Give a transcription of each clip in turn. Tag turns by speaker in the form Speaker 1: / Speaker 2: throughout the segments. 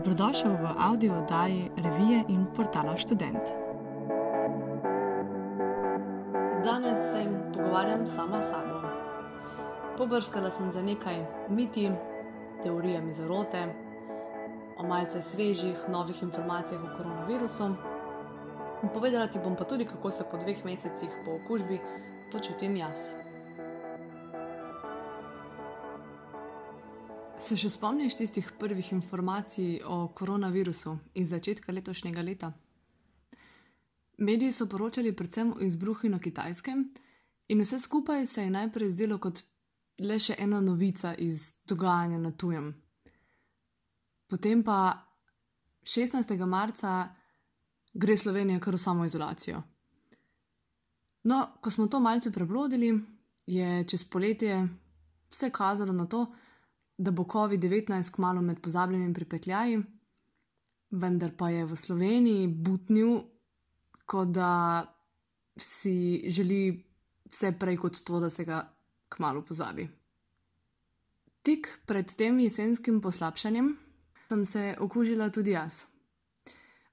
Speaker 1: Dobrodošel v audio oddaji revije in portala Student.
Speaker 2: Danes se pogovarjam sama s sabo. Pobrskala sem za nekaj miti, teorijami zarote, o malce svežih, novih informacijah o koronavirusu. Povedala ti bom pa tudi, kako se po dveh mesecih po okužbi počutim jaz. Se še spomniš tistih prvih informacij o koronavirusu iz začetka letošnjega leta? Mediji so poročali predvsem o izbruhu na kitajskem, in vse skupaj se je najprej zdelo kot le še ena novica iz dogajanja na tujem. Potem pa 16. marca gre Slovenija kar v samoizolacijo. No, ko smo to malce preblodili, je čez poletje vse kazalo na to, da da bo COVID-19 kmalo med pozabljenimi pripetljaji, vendar pa je v Sloveniji butnil, kot da si želi vse prej kot to, da se ga kmalo pozabi. Tik pred tem jesenskim poslabšanjem sem se okužila tudi jaz.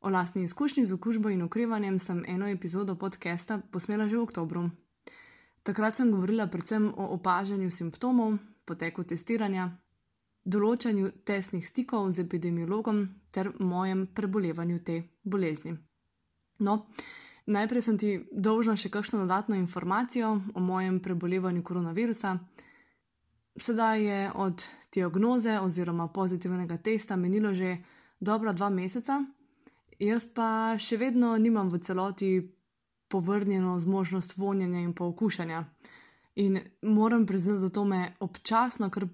Speaker 2: O lastni izkušnji z okužbo in okrevanjem sem eno epizodo podcasta posnela že v oktobru. Takrat sem govorila predvsem o opažanju simptomov, poteku testiranja, določanju tesnih stikov z epidemiologom ter mojem prebolevanju te bolezni. No, najprej sem ti dolžna še kakšno dodatno informacijo o mojem prebolevanju koronavirusa. Sedaj je od diagnoze oziroma pozitivnega testa menilo že dobra dva meseca, jaz pa še vedno nimam v celoti povrnjeno zmožnost vonjenja in poukušanja. In moram priznati, da to me občasno kar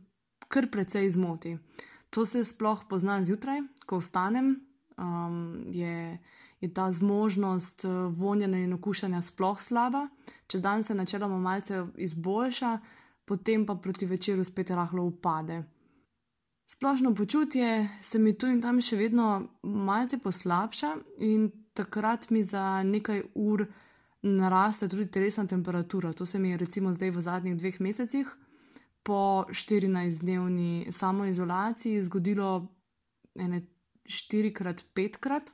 Speaker 2: kar precej zmoti. To se sploh pozna zjutraj, ko vstanem, um, je, je ta zmožnost uh, vonjanja in okušanja sploh slaba, čez dan se načeloma malce izboljša, potem pa proti večeru spet rahlo upade. Splošno počutje se mi tu in tam še vedno malce poslabša, in takrat mi za nekaj ur naraste tudi telesna temperatura. To se mi je recimo zdaj v zadnjih dveh mesecih po 14-dnevni samoizolaciji zgodilo ene 4-5krat.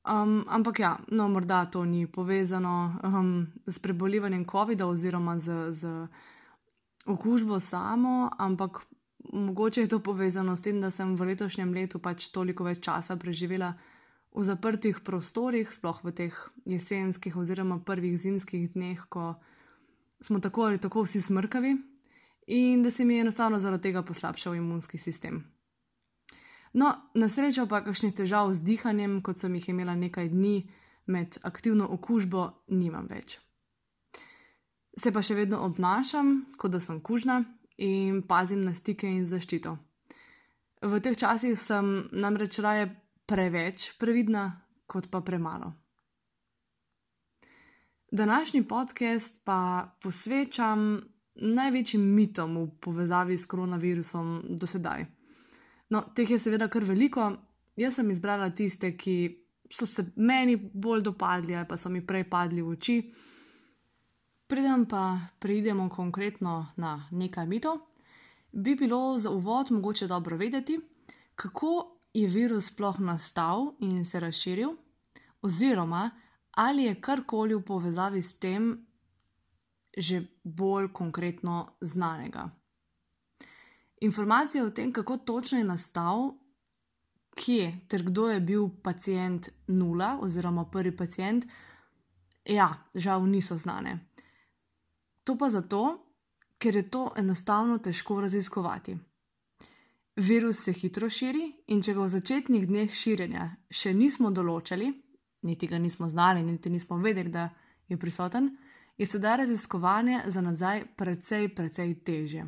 Speaker 2: Um, ampak ja, no, morda to ni povezano um, s prebolevanjem COVID-a oziroma z, z okužbo samo, ampak mogoče je to povezano s tem, da sem v letošnjem letu pač toliko več časa preživela v zaprtih prostorih, sploh v teh jesenskih oziroma prvih zimskih dneh, ko smo tako ali tako vsi smrkavi, in da se mi je enostavno zaradi tega poslabšal imunski sistem. No, na srečo pa kakšnih težav z dihanjem, kot sem jih imela nekaj dni med aktivno okužbo, nimam več. Se pa še vedno obnašam, kot da sem kužna in pazim na stike in zaščito. V teh časih sem namreč raje preveč previdna, kot pa premalo. Današnji podcast pa posvečam največjim mitom v povezavi s koronavirusom do sedaj. No, teh je seveda kar veliko, jaz sem izbrala tiste, ki so se meni bolj dopadli ali pa so mi prej padli v oči. Preden pa preidemo konkretno na nekaj mitov, bi bilo za uvod mogoče dobro vedeti, kako je virus sploh nastal in se razširil, oziroma ali je karkoli v povezavi s tem že bolj konkretno znanega. Informacije o tem, kako točno je nastal, kje ter kdo je bil pacijent nula oziroma prvi pacijent, ja, žal niso znane. To pa zato, ker je to enostavno težko raziskovati. Virus se hitro širi in če ga v začetnih dneh širjenja še nismo določili, niti ga nismo znali, niti nismo vedeli, da je prisoten, je sedaj raziskovanje za nazaj precej, precej teže.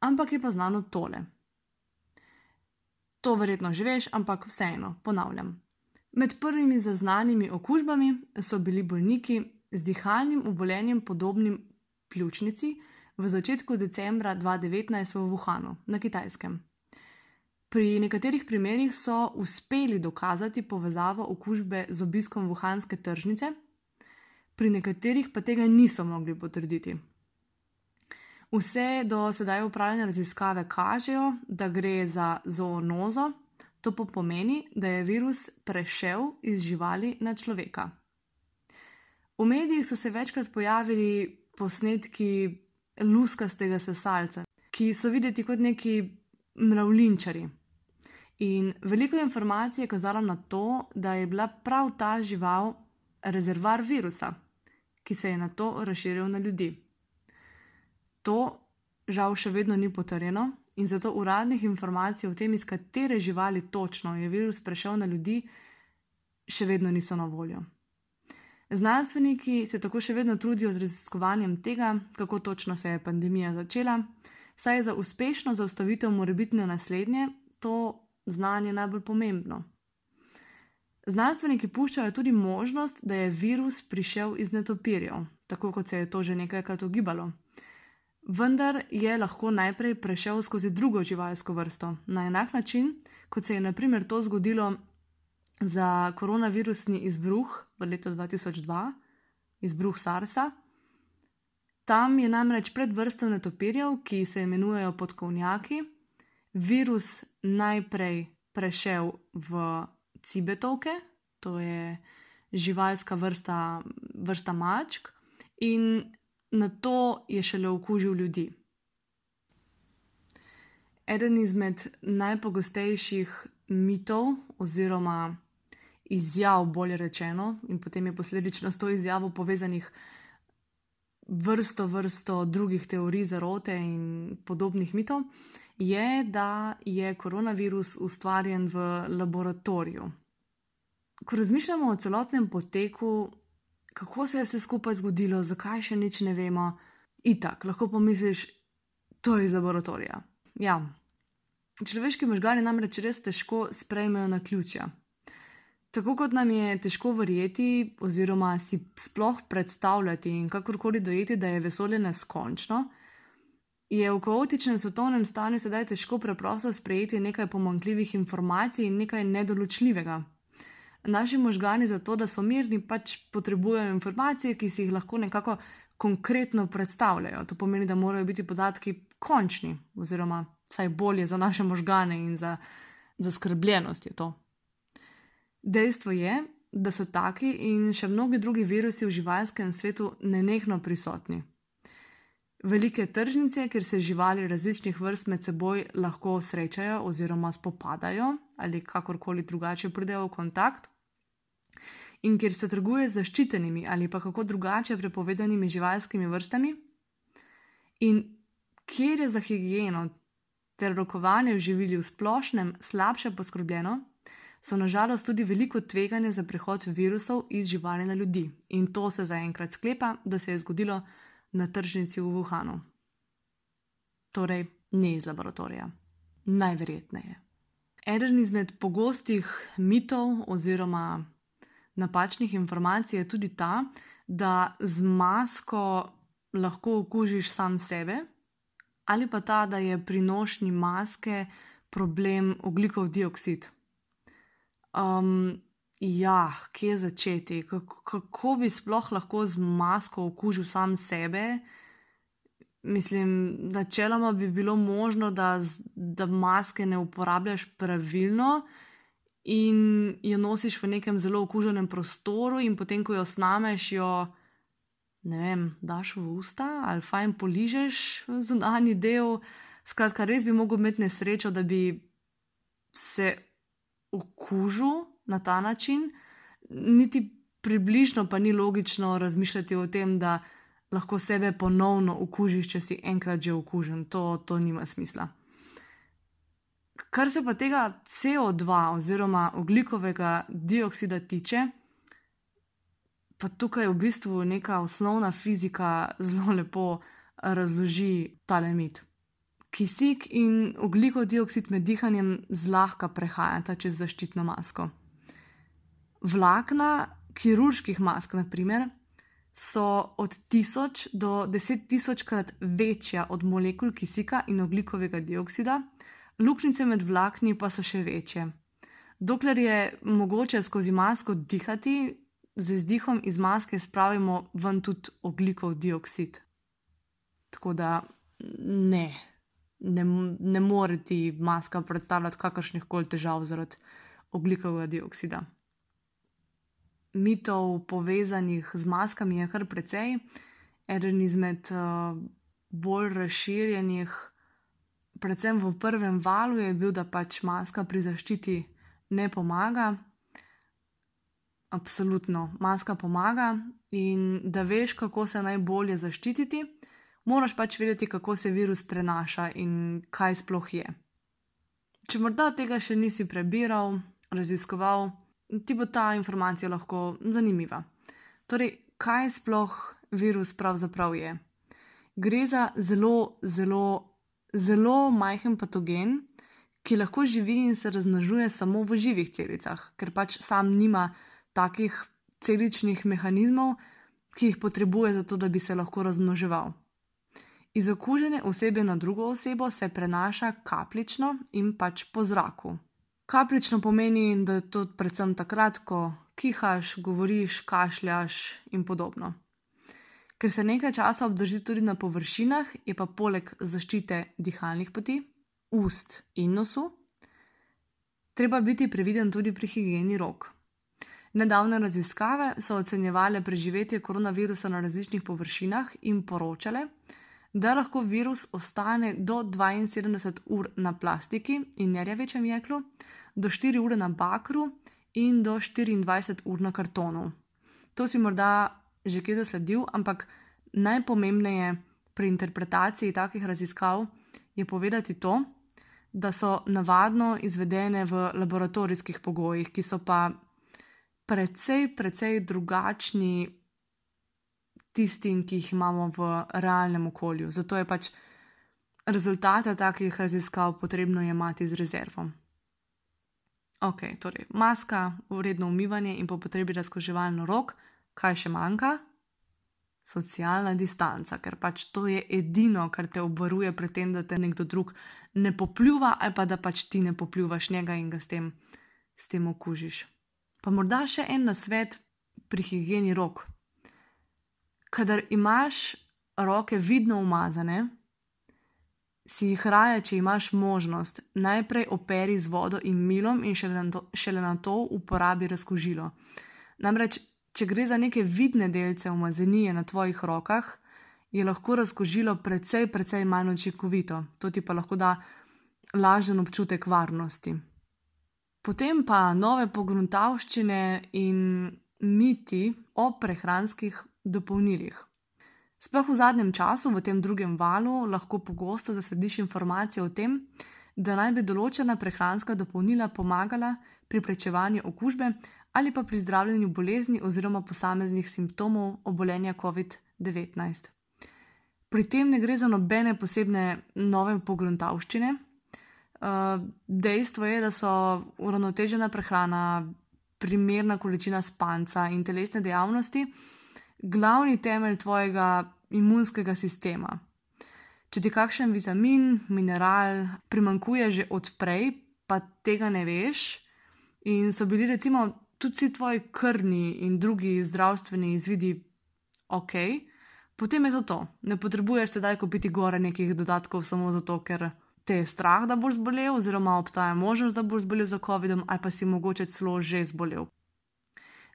Speaker 2: Ampak je pa znano tole. To verjetno že veš, ampak vseeno, ponavljam. Med prvimi zaznanimi okužbami so bili bolniki z dihalnim obolenjem podobnim pljučnici v začetku decembra 2019 v Wuhanu na Kitajskem. Pri nekaterih primerjih so uspeli dokazati povezavo okužbe z obiskom Wuhanske tržnice pri nekaterih pa tega niso mogli potrditi. Vse do sedaj upravljene raziskave kažejo, da gre za zoonozo, To pa pomeni, da je virus prešel iz živali na človeka. V medijih so se večkrat pojavili posnetki luskastega sesalca, ki so videti kot neki mravlinčari. In veliko informacij je kazalo na to, da je bila prav ta žival rezervar virusa, ki se je na to razširil na ljudi. To žal še vedno ni potrjeno in zato uradnih informacij o tem, iz katere živali točno je virus prešel na ljudi, še vedno niso na voljo. Znanstveniki se tako še vedno trudijo z raziskovanjem tega, kako točno se je pandemija začela, saj je za uspešno zaustavitev morebitne naslednje to znanje najbolj pomembno. Znanstveniki puščajo tudi možnost, da je virus prišel iz netopirjev, tako kot se je to že nekajkrat ugibalo. Vendar je lahko najprej prešel skozi drugo živalsko vrsto, na enak način, kot se je naprimer to zgodilo za koronavirusni izbruh v letu 2002, izbruh SARS-a. Tam je namreč pred vrsto netopirjev, ki se imenujejo podkovnjaki, virus najprej prešel v cibetovke, to je živalska vrsta, vrsta mačk, in na to je šele okužil ljudi. Eden izmed najpogostejših mitov, oziroma izjav, bolje rečeno, in potem je posledično s to izjavo povezanih vrsto, vrsto drugih teorij zarote in podobnih mitov, je, da je koronavirus ustvarjen v laboratoriju. Ko razmišljamo o celotnem poteku, kako se je vse skupaj zgodilo, zakaj še nič ne vemo, itak lahko pomisliš, to je iz laboratorija. Ja, človeški možgani namreč res težko sprejmejo na ključja. Tako kot nam je težko verjeti, oziroma si sploh predstavljati in kakorkoli dojeti, da je vesolje neskončno, je v kaotičnem svetovnem stanju sedaj težko preprosto sprejeti nekaj pomankljivih informacij in nekaj nedoločljivega. Naši možgani, zato da so mirni, pač potrebujejo informacije, ki si jih lahko nekako konkretno predstavljajo. To pomeni, da morajo biti podatki končni, oziroma vsaj bolje za naše možgane in za zaskrbljenost je to. Dejstvo je, da so taki in še mnogi drugi virusi v živalskem svetu nenehno prisotni. Velike tržnice, kjer se živali različnih vrst med seboj lahko srečajo oziroma spopadajo ali kakorkoli drugače pridejo v kontakt, in kjer se trguje z zaščitenimi ali pa kako drugače prepovedanimi živalskimi vrstami, in kjer je za higieno ter rokovanje v živili v splošnem slabše poskrbljeno, so nažalost tudi veliko tveganje za prehod virusov iz živali na ljudi. In to se zaenkrat sklepa, da se je zgodilo na tržnici v Wuhanu. Torej, ne iz laboratorija. Najverjetneje. Eden izmed pogostih mitov oziroma napačnih informacij je tudi ta, da z masko lahko okužiš sam sebe, ali pa ta, da je pri nošnji maske problem oglikov dioksid. Um, ja, kje začeti? Kako, kako bi sploh lahko z masko okužil sam sebe? Mislim, načeloma bi bilo možno, da, da maske ne uporabljaš pravilno in jo nosiš v nekem zelo okuženem prostoru, in potem, ko jo snameš, jo ne vem, daš v usta ali fajn poližeš zunanji del. Skratka, res bi mogel imeti nesrečo, da bi se okužil na ta način, niti približno pa ni logično razmišljati o tem, da lahko sebe ponovno okužiš, če si enkrat že okužen. To, to nima smisla. Kar se pa tega CO2 oziroma oglikovega dioksida tiče, pa tukaj v bistvu neka osnovna fizika zelo lepo razloži ta limit kisik in oglikov dioksid med dihanjem zlahka prehajata čez zaščitno masko. Vlakna kirurških mask, na primer, so od 1000 do 10.000 krat večja od molekul kisika in oglikovega dioksida, luknjice med vlakni pa so še večje. Dokler je mogoče skozi masko dihati, z izdihom iz maske spravimo ven tudi oglikov dioksid. Tako da ne ne, ne more ti maska predstavljati kakršnih koli težav zaradi oglikovega dioksida. Mitov povezanih z maskami je kar precej. Eden izmed uh, bolj razširjenih, predvsem v prvem valu, je bil, da pač maska pri zaščiti ne pomaga. Absolutno, maska pomaga in da veš, kako se najbolje zaščititi, moraš pač vedeti, kako se virus prenaša in kaj sploh je. Če morda tega še nisi prebiral, raziskoval, ti bo ta informacija lahko zanimiva. Torej, kaj sploh virus pravzaprav je? Gre za zelo, zelo, zelo majhen patogen, ki lahko živi in se razmnožuje samo v živih celicah, ker pač sam nima takih celičnih mehanizmov, ki jih potrebuje za to, da bi se lahko razmnoževal. Iz okužene osebe na drugo osebo se prenaša kapljično in pač po zraku. Kapljično pomeni, da je to predvsem takrat, ko kihaš, govoriš, kašljaš in podobno. Ker se nekaj časa obdrži tudi na površinah, je pa poleg zaščite dihalnih poti, ust in nosu, treba biti previden tudi pri higieni rok. Nedavne raziskave so ocenjevale preživetje koronavirusa na različnih površinah in poročale, da lahko virus ostane do 72 ur na plastiki in nerjavečem jeklu, do 4 ure na bakru in do 24 ur na kartonu. To si morda že kje zasledil, ampak najpomembneje pri interpretaciji takih raziskav je povedati to, da so navadno izvedene v laboratorijskih pogojih, ki so pa precej, precej drugačni tistim, ki jih imamo v realnem okolju. Zato je pač rezultate takih raziskav potrebno jemati z rezervo. Ok, torej maska, uredno umivanje in po potrebi razkoževalno rok, kaj še manjka? Socialna distanca, ker pač to je edino, kar te obvaruje pred tem, da te nekdo drug ne popljuva, ali pa da pač ti ne popljuvaš njega in ga s tem, s tem okužiš. Pa morda še en nasvet pri higieni rok kadar imaš roke vidno umazane, si jih raje, če imaš možnost, najprej operi z vodo in milom, in šele na to, šele na to uporabi razkožilo. Namreč, če gre za neke vidne delce umazanije na tvojih rokah, je lahko razkožilo precej, precej manj učinkovito, to ti pa lahko da lažen občutek varnosti. Potem pa nove pogruntavščine in miti o prehranskih dopolnilih. Sploh v zadnjem času, v tem drugem valu, lahko pogosto zaslediš informacije o tem, da naj bi določena prehranska dopolnila pomagala pri prečevanju okužbe ali pa pri zdravljenju bolezni oziroma posameznih simptomov obolenja COVID-19. Pri tem ne gre za nobene posebne nove pogruntavščine. Eh, dejstvo je, da so uravnotežena prehrana, primerna količina spanca in telesne dejavnosti glavni temelj tvojega imunskega sistema. Če ti kakšen vitamin, mineral primankuje že odprej, pa tega ne veš, in so bili recimo tudi tvoji krvni in drugi zdravstveni izvidi ok, potem je to to. Ne potrebuješ sedaj kupiti gore nekih dodatkov samo zato, ker te je strah, da boš zbolel, oziroma obstaja možnost, da boš zbolel za COVID-om, ali pa si mogoče celo že zbolel.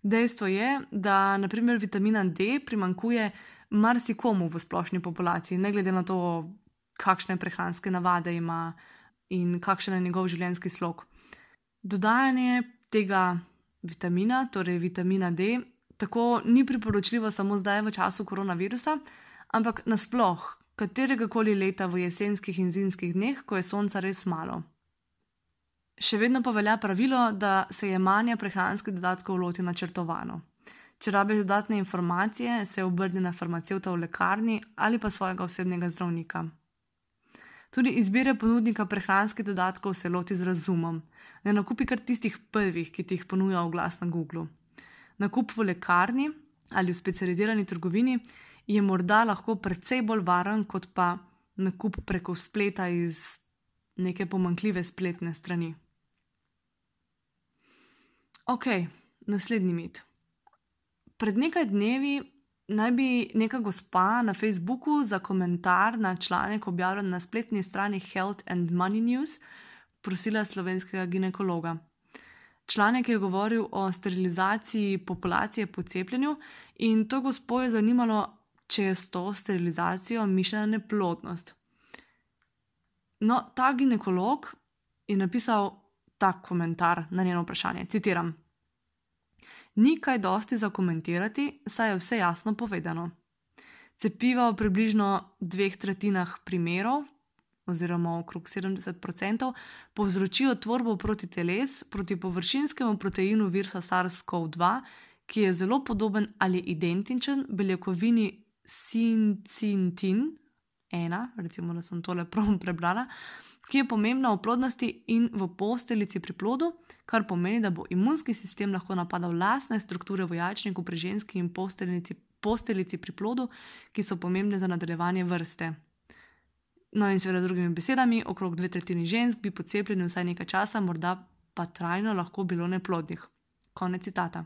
Speaker 2: Dejstvo je, da naprimer vitamina D primankuje marsikomu v splošni populaciji, ne glede na to, kakšne prehranske navade ima in kakšen je njegov življenjski slog. Dodajanje tega vitamina, torej vitamina D, tako ni priporočljivo samo zdaj v času koronavirusa, ampak nasploh katerega koli leta v jesenskih in zimskih dneh, ko je sonca res malo. Še vedno pa velja pravilo, da se je manja prehranskih dodatkov loti načrtovano. Če rabiš dodatne informacije, se obrni na farmacevta v lekarni ali pa svojega osebnega zdravnika. Tudi izbire ponudnika prehranskih dodatkov se loti z razumom. Ne nakupi kar tistih prvih, ki ti jih ponuja oglas na Google. Nakup v lekarni ali v specializirani trgovini je morda lahko precej bolj varen kot pa nakup preko spleta iz neke pomankljive spletne strani. Ok, naslednji mit. Pred nekaj dnevi naj bi neka gospa na Facebooku za komentar na članek objavljen na spletni strani Health and Money News prosila slovenskega ginekologa. Članek je govoril o sterilizaciji populacije po cepljenju in to gospo je zanimalo, če je s to sterilizacijo mišljena neplodnost. No, ta ginekolog je napisal tak komentar na njeno vprašanje. Citiram: Ni kaj dosti za komentirati, saj je vse jasno povedano. Cepiva v približno dveh tretjinah primerov, oziroma okrog 70%, povzročijo tvorbo proti teles proti površinskemu proteinu virusa SARS-CoV-2, ki je zelo podoben ali identičen beljakovini sincintin, ena, recimo, da sem tole prav prebrala, ki je pomembna v plodnosti in v posteljici pri plodu, kar pomeni, da bo imunski sistem lahko napadal lastne strukture v jajčniku pri ženski in posteljici, posteljici pri plodu, ki so pomembne za nadaljevanje vrste. No, in seveda, drugimi besedami, okrog dve tretjini žensk bi po cepljenju vsaj nekaj časa, morda pa trajno lahko bilo neplodnih. Konec citata.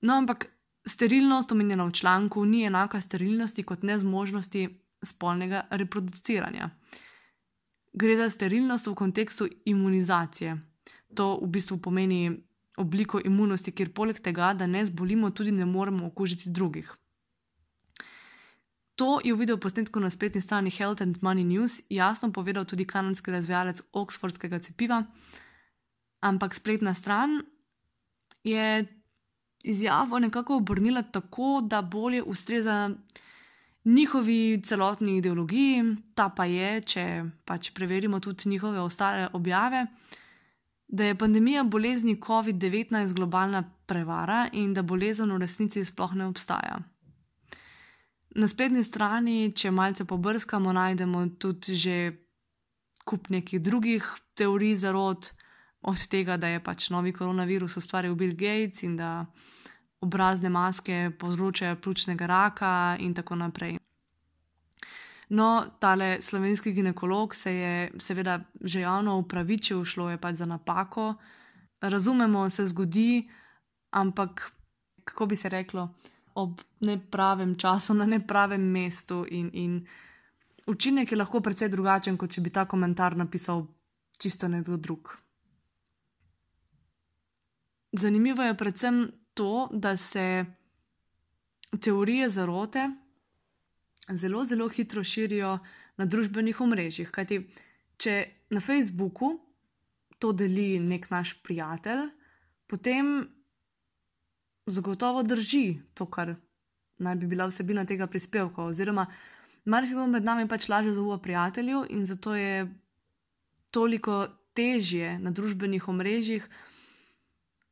Speaker 2: No, ampak sterilnost, omenjena v članku, ni enaka sterilnosti kot nezmožnosti spolnega reproduciranja. Gre za sterilnost v kontekstu imunizacije. To v bistvu pomeni obliko imunosti, kjer poleg tega, da ne zbolimo, tudi ne moremo okužiti drugih. To je v videoposnetku na spletni strani Health and Money News jasno povedal tudi kanadski razvijalec Oxfordskega cepiva, ampak spletna stran je izjavo nekako obrnila tako, da bolje ustreza njihovi celotni ideologiji, ta pa je, če pač preverimo tudi njihove ostale objave, da je pandemija bolezni COVID-19 globalna prevara in da bolezen v resnici sploh ne obstaja. Na spletni strani, če malce pobrskamo, najdemo tudi že kup nekih drugih teorij zarod, od tega, da je pač novi koronavirus ustvaril Bill Gates in da obrazne maske povzročajo pljučnega raka in tako naprej. No, tale slovenski ginekolog se je seveda že javno upravičil, šlo je pač za napako. Razumemo, se zgodi, ampak kako bi se reklo, ob nepravem času, na nepravem mestu, in, in učinek je lahko precej drugačen, kot če bi ta komentar napisal čisto nekdo drug. Zanimivo je predvsem to, da se teorije zarote zelo, zelo hitro širijo na družbenih omrežjih. Kajti, če na Facebooku to deli nek naš prijatelj, potem zagotovo drži to, kar naj bi bila vsebina tega prispevka. Oziroma, marsikdo med nami pač laže zaupa prijatelju in zato je toliko težje na družbenih omrežjih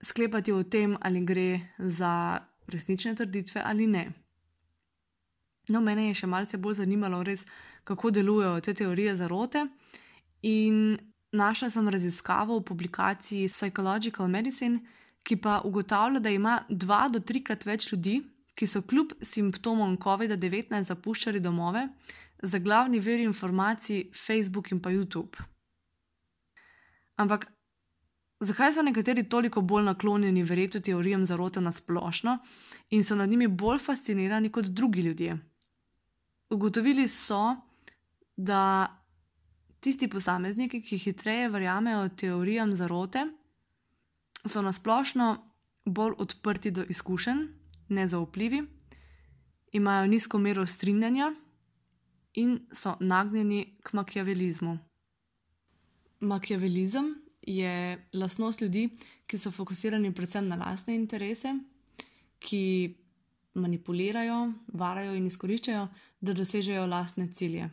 Speaker 2: sklepati o tem, ali gre za resnične trditve ali ne. No, mene je še malce bolj zanimalo, res, kako delujejo te teorije zarote. In našla sem raziskavo v publikaciji Psychological Medicine, ki pa ugotavlja, da ima dva do trikrat več ljudi, ki so kljub simptomom COVID-19 zapuščali domove, za glavni vir informacij Facebook in pa YouTube. Ampak Zakaj so nekateri toliko bolj naklonjeni verjetno teorijam zarote na splošno in so nad njimi bolj fascinirani kot drugi ljudje? Ugotovili so, da tisti posamezniki, ki hitreje verjamejo teorijam zarote, so na splošno bolj odprti do izkušenj, nezaupljivi, imajo nizko mero strinjanja in so nagnjeni k makiavelizmu. Makiavelizem je lastnost ljudi, ki so fokusirani predvsem na lastne interese, ki manipulirajo, varajo in izkoriščajo, da dosežejo lastne cilje.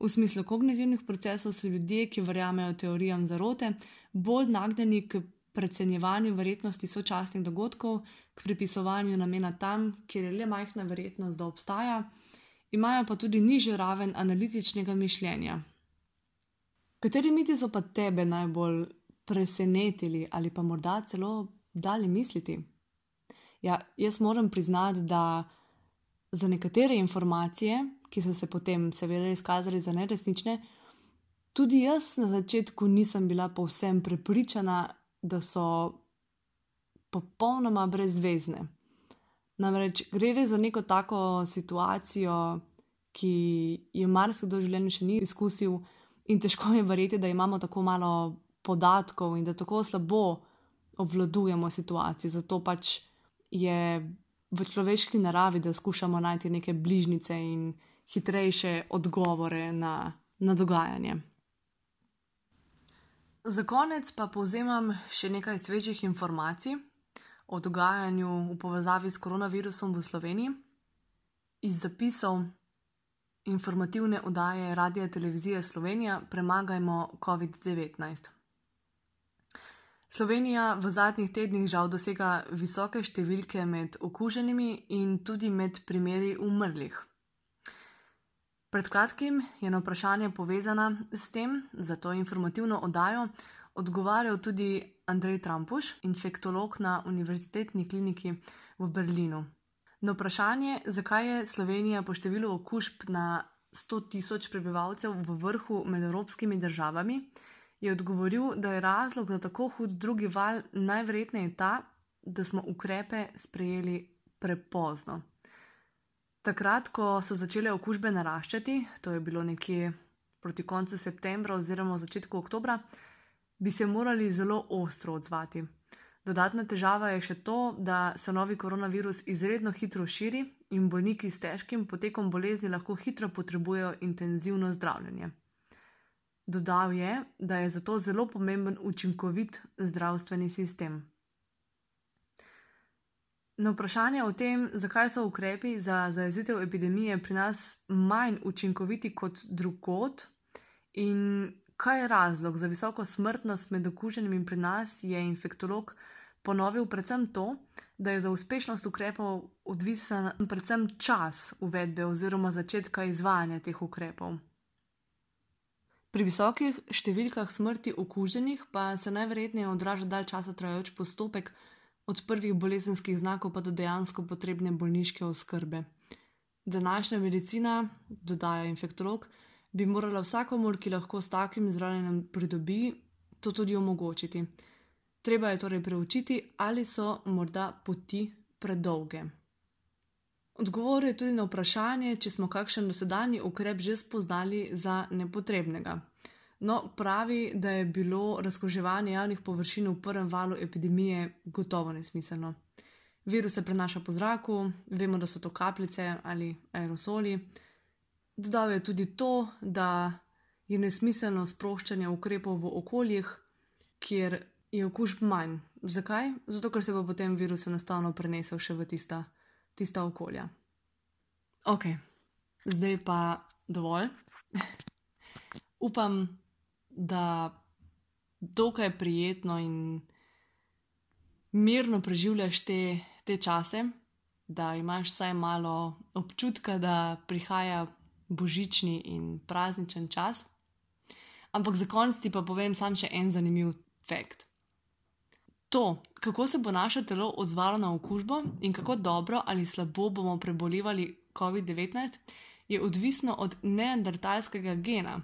Speaker 2: V smislu kognitivnih procesov so ljudje, ki verjamejo teorijam zarote, bolj nagnjeni k precenjevanju verjetnosti sočasnih dogodkov, k pripisovanju namena tam, kjer je le majhna verjetnost, da obstaja, imajo pa tudi nižjo raven analitičnega mišljenja. Kateri miti so pa tebe najbolj presenetili ali pa morda celo dali misliti? Ja, jaz moram priznati, da za nekatere informacije, ki so se potem seveda izkazali za neresnične, tudi jaz na začetku nisem bila povsem prepričana, da so popolnoma brezvezne. Namreč gre za neko tako situacijo, ki je marsikdo v življenju še ni izkusil, in težko je verjeti, da imamo tako malo podatkov in da tako slabo obvladujemo situacijo. Zato pač je v človeški naravi, da skušamo najti neke bližnjice in hitrejše odgovore na, na dogajanje. Za konec pa povzemam še nekaj svežih informacij o dogajanju v povezavi s koronavirusom v Sloveniji iz zapisov informativne oddaje Radio Televizije Slovenija Premagajmo COVID-19. Slovenija v zadnjih tednih žal dosega visoke številke med okuženimi in tudi med primeri umrlih. Pred kratkim je na vprašanje povezana s tem, zato informativno oddajo, odgovarjal tudi Andrej Trampuš, infektolog na Univerzitetni kliniki v Berlinu. Na vprašanje, zakaj je Slovenija po številu okužb na 100 tisoč prebivalcev v vrhu med evropskimi državami, je odgovoril, da je razlog za tako hud drugi val najverjetneje ta, da smo ukrepe sprejeli prepozno. Takrat, ko so začele okužbe naraščati, to je bilo nekje proti koncu septembra oziroma začetku oktobra, bi se morali zelo ostro odzvati. Dodatna težava je še to, da se novi koronavirus izredno hitro širi in bolniki s težkim potekom bolezni lahko hitro potrebujejo intenzivno zdravljenje. Dodal je, da je zato zelo pomemben učinkovit zdravstveni sistem. Na vprašanje o tem, zakaj so ukrepi za zajezitev epidemije pri nas manj učinkoviti kot drugot in kaj je razlog za visoko smrtnost med okuženimi pri nas, je infektolog ponovil predvsem to, da je za uspešnost ukrepov odvisen predvsem čas uvedbe oziroma začetka izvajanja teh ukrepov. Pri visokih številkah smrti okuženih pa se najverjetneje odraža dalj časa trajajoč postopek, od prvih bolezenskih znakov pa do dejansko potrebne bolniške oskrbe. Današnja medicina, dodaja infektolog, bi morala vsakomur, ki lahko s takim zdravljenjem pridobi, to tudi omogočiti. Treba je torej preučiti, ali so morda poti predolge. Odgovor je tudi na vprašanje, če smo kakšen dosedanji ukrep že spoznali za nepotrebnega. No, pravi, da je bilo razkroževanje javnih površin v prvem valu epidemije gotovo nesmiselno. Virus se prenaša po zraku, vemo, da so to kapljice ali aerosoli. Dodal je tudi to, da je nesmiselno sproščanje ukrepov v okoljih, kjer je okužb manj. Zakaj? Zato, ker se bo potem virus enostavno prenesel še v tista tista okolja. Ok, zdaj pa dovolj. Upam, da dokaj prijetno in mirno preživljaš te, te čase, da imaš vsaj malo občutka, da prihaja božični in prazničen čas. Ampak za konec ti pa povem samo še en zanimiv fakt. To, kako se bo naše telo odzvalo na okužbo in kako dobro ali slabo bomo prebolevali COVID-19, je odvisno od neandertalskega gena.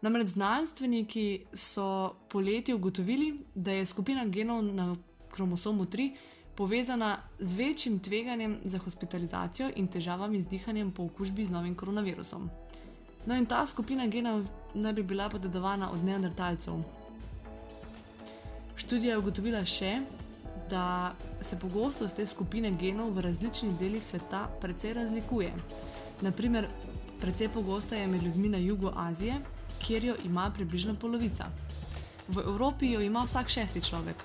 Speaker 2: Namreč znanstveniki so poleti ugotovili, da je skupina genov na kromosomu 3 povezana z večjim tveganjem za hospitalizacijo in težavami z dihanjem po okužbi z novim koronavirusom. No, in ta skupina genov naj bi bila podedovana od neandertalcev. Študija je ugotovila še, da se pogostost te skupine genov v različnih delih sveta precej razlikuje. Naprimer, precej pogosta je med ljudmi na jugu Azije, kjer jo ima približno polovica. V Evropi jo ima vsak šesti človek,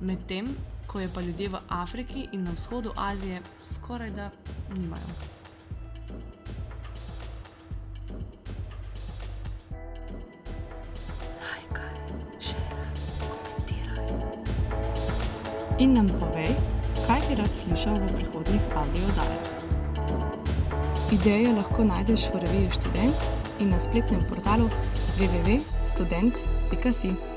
Speaker 2: medtem ko je pa ljudje v Afriki in na vzhodu Azije skoraj da nimajo.
Speaker 1: in nam povej, kaj bi rad slišal v prihodnih audiodajah. Ideje lahko najdeš v reviji Student in na spletnem portalu www.student.com.